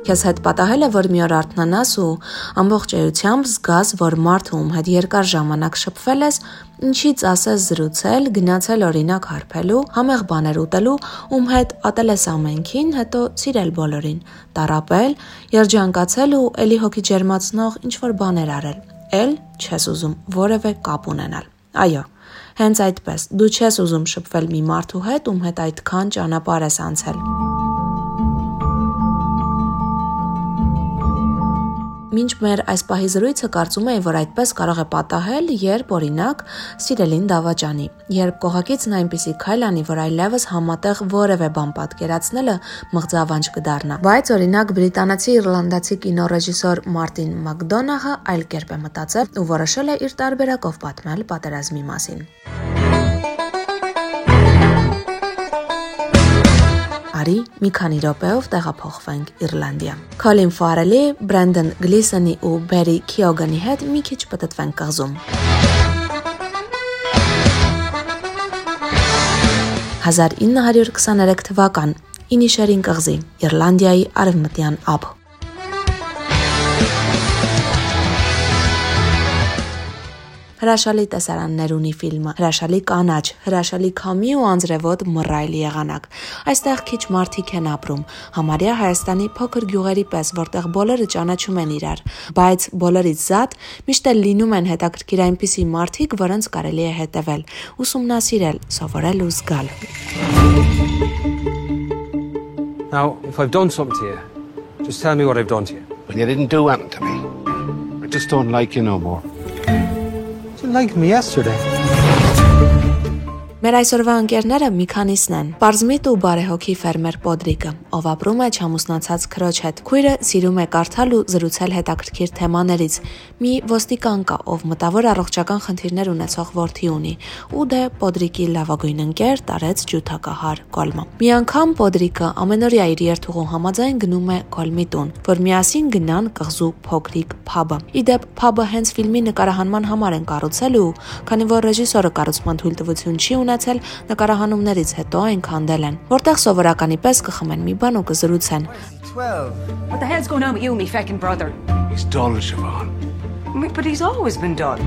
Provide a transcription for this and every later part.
Քեզ հետ պատահել է, որ մի օր արթնանաս ու ամբողջ էությամբ զգաս, որ մարդը ում հետ երկար ժամանակ շփվել ես, ինչից ասես զրուցել, գնացել օրինակ հարբելու, համեղ բաներ ուտելու, ում հետ ատել ես ամենքին, հետո սիրել բոլորին, տարապել, երջանկացել ու ելի հոգի ջերմացնող ինչ որ բաներ արել։ Էլ չես ուզում որևէ կապ ունենալ։ Այո, հենց այդպես։ Դու չես ուզում շփվել մի մարդու հետ, ում հետ այդքան ճանապարհ ես անցել։ Մինչ մեր այս պահի զրույցը կարծում էի, որ այդպես կարող է պատահել, երբ օրինակ սիրելին դավաճանի, երբ կողակիցն այնպիսի քայլ անի, որ այլևս համատեղ որևէ բան պատկերացնելը մղձավանջ կդառնա։ Բայց օրինակ բրիտանացի իռլանդացի կինոռեժիսոր Մարտին Մակդոնահը այլ կերպ է մտածել ու որոշել է իր տարբերակով պատմել պատերազմի մասին։ Արի մի քանի րոպեով տեղափոխվենք Իռլանդիա։ Քոլին Ֆարելի, Բրենդon Գլիսոնի ու Բերի Քիոգանի հետ մի քիչ պատտվենք կղզում։ 1923 թվական Ինիշերին կղզի, Իռլանդիայի արևմտյան ափ։ հրաշալի տեսարաններ ունի ֆիլմը, հրաշալի կանաչ, հրաշալի քամի ու անձրևոտ մռայլ եղանակ։ Այստեղ քիչ մարդիկ են ապրում, համարյա Հայաստանի փոքր գյուղերի պես, որտեղ բոլորը ճանաչում են իրար, բայց բոլորից զատ միշտ էլ լինում են հետաքրքիր այնպիսի մարդիկ, որոնց կարելի է հետևել, ուսումնասիրել, սովորել ու զգալ։ Now, if I've done something to you, just tell me what I've done to you. Well, you didn't do anything to me. I just don't like you no more. Like me yesterday. Մեր այսօրվա ընկերները մի քանիսն են։ Պարզմիտ ու բարեհոգի ֆերմեր Պոդրիկը, ով ապրում է չամուսնացած քրոջ հետ։ Քույրը սիրում է կարդալ ու զրուցել հետաքրքիր թեմաներից։ Մի ոստիկան կա, ով մտավոր առողջական խնդիրներ ունեցող որդի ունի, ու դե Պոդրիկի լավագույն ընկեր տարեց ջութակահար Կոլմը։ Մի անգամ Պոդրիկը ամենօրյա իր երթուղու համաձայն գնում է Կոլմի տուն, որ միասին գնան կղզու փոքրիկ փաբը։ Իդեպ փաբը հենց ֆիլմի նկարահանման համար են կառուցել ու քանի որ ռեժիսորը կառուցման թույլտվություն չի ունեցել, ունեցել, նկարահանումներից հետո այն քանդել են, որտեղ սովորականի պես կխմեն մի բան ու կզրուցեն։ What the hell's going on with you, me feckin' brother? He's dull, Siobhan. But he's always been dull.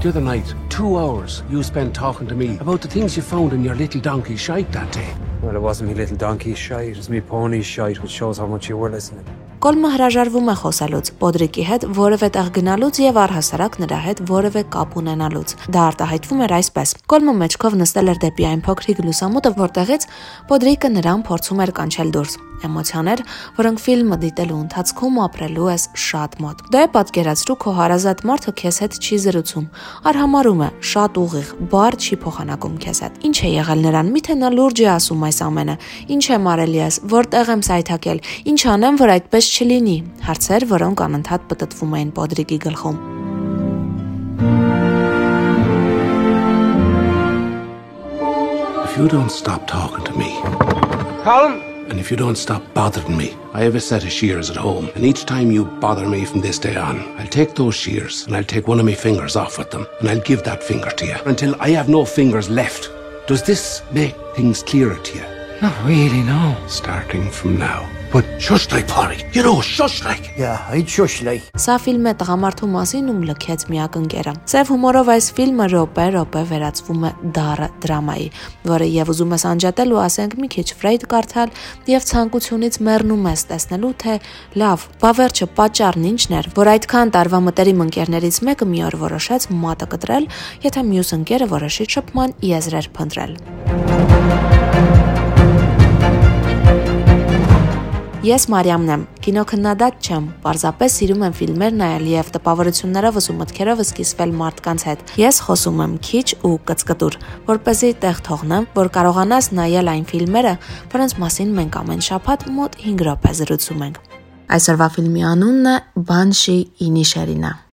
The other night, two hours you spent talking to me about the things you found in your little donkey shite that day. Well, it wasn't me little donkey shite, it was me pony shite, which shows how much you were listening. Կոլմը հրաժարվում է խոսելուց, Պոդրիկի հետ որևէ տեղ գնալուց եւ առհասարակ նրա հետ որևէ կապ ունենալուց։ Դա արտահայտվում էր այսպես. Կոլմը մեջքով նստել էր դեպի այն փոքրիկ լուսամուտը, որտեղից Պոդրիկը նրան փորձում էր կանչել դուրս էմոցիաներ, որոնք ֆիլմը դիտելու ընթացքում ապրելու ես շատ մոտ։ Դե պատկերացրու քո հարազատ մարդը քեզ հետ չի զրուցում, արհամարում է, շատ ուղիղ, բար չի փոխանակում քեզ հետ։ Ինչ է եղել նրան, միթե նա լուրջ է ասում այս ամենը։ Ինչ եմ արել ես, որտեղ եմ սայթակել, ինչ անեմ, որ այդպես չլինի։ Հարցեր, որոնք անընդհատ պտտվում էին Պոդրիկի գլխում։ If you don't stop talking to me. Colin! And if you don't stop bothering me, I have a set of shears at home. And each time you bother me from this day on, I'll take those shears and I'll take one of my fingers off with them and I'll give that finger to you until I have no fingers left. Does this make things clearer to you? Not really, no. Starting from now. But know, shush like. Yeah, I'd shush like. Սա ֆիլմ է տղամարդու մասին, ում լքեց մի ակնկերը։ Սև հումորով այս ֆիլմը րոպե-րոպե վերածվում է դառը դրամայի, որը եւ ուզում ես անջատել ու ասենք մի քիչ Ֆրեյդ կարդալ եւ ցանկությունից մեռնում ես տեսնելու թե լավ, բա վերջը պատճառն ինչն էր, որ այդքան տարվա մտերիմ ընկերներից մեկը մի օր որոշեց մատը կտրել, եթե մյուս ընկերը որոշի շփման եզրեր փնտրել։ Ես Մարիամն եմ, կինոքննադատ չեմ, պարզապես սիրում եմ ֆիլմեր նայել եւ տպավորություններովս ու մտքերովս կիսվել մարդկանց հետ։ Ես խոսում եմ քիչ ու կծկտուր, որ เป զի տեղ թողնեմ, որ կարողանաս նայել այն ֆիլմերը, որոնց մասին մենք ամեն շաբաթ մոտ 5 րոպե զրուցում ենք։ Այսօրվա ֆիլմի անունն է Banshee Inisherin-ը։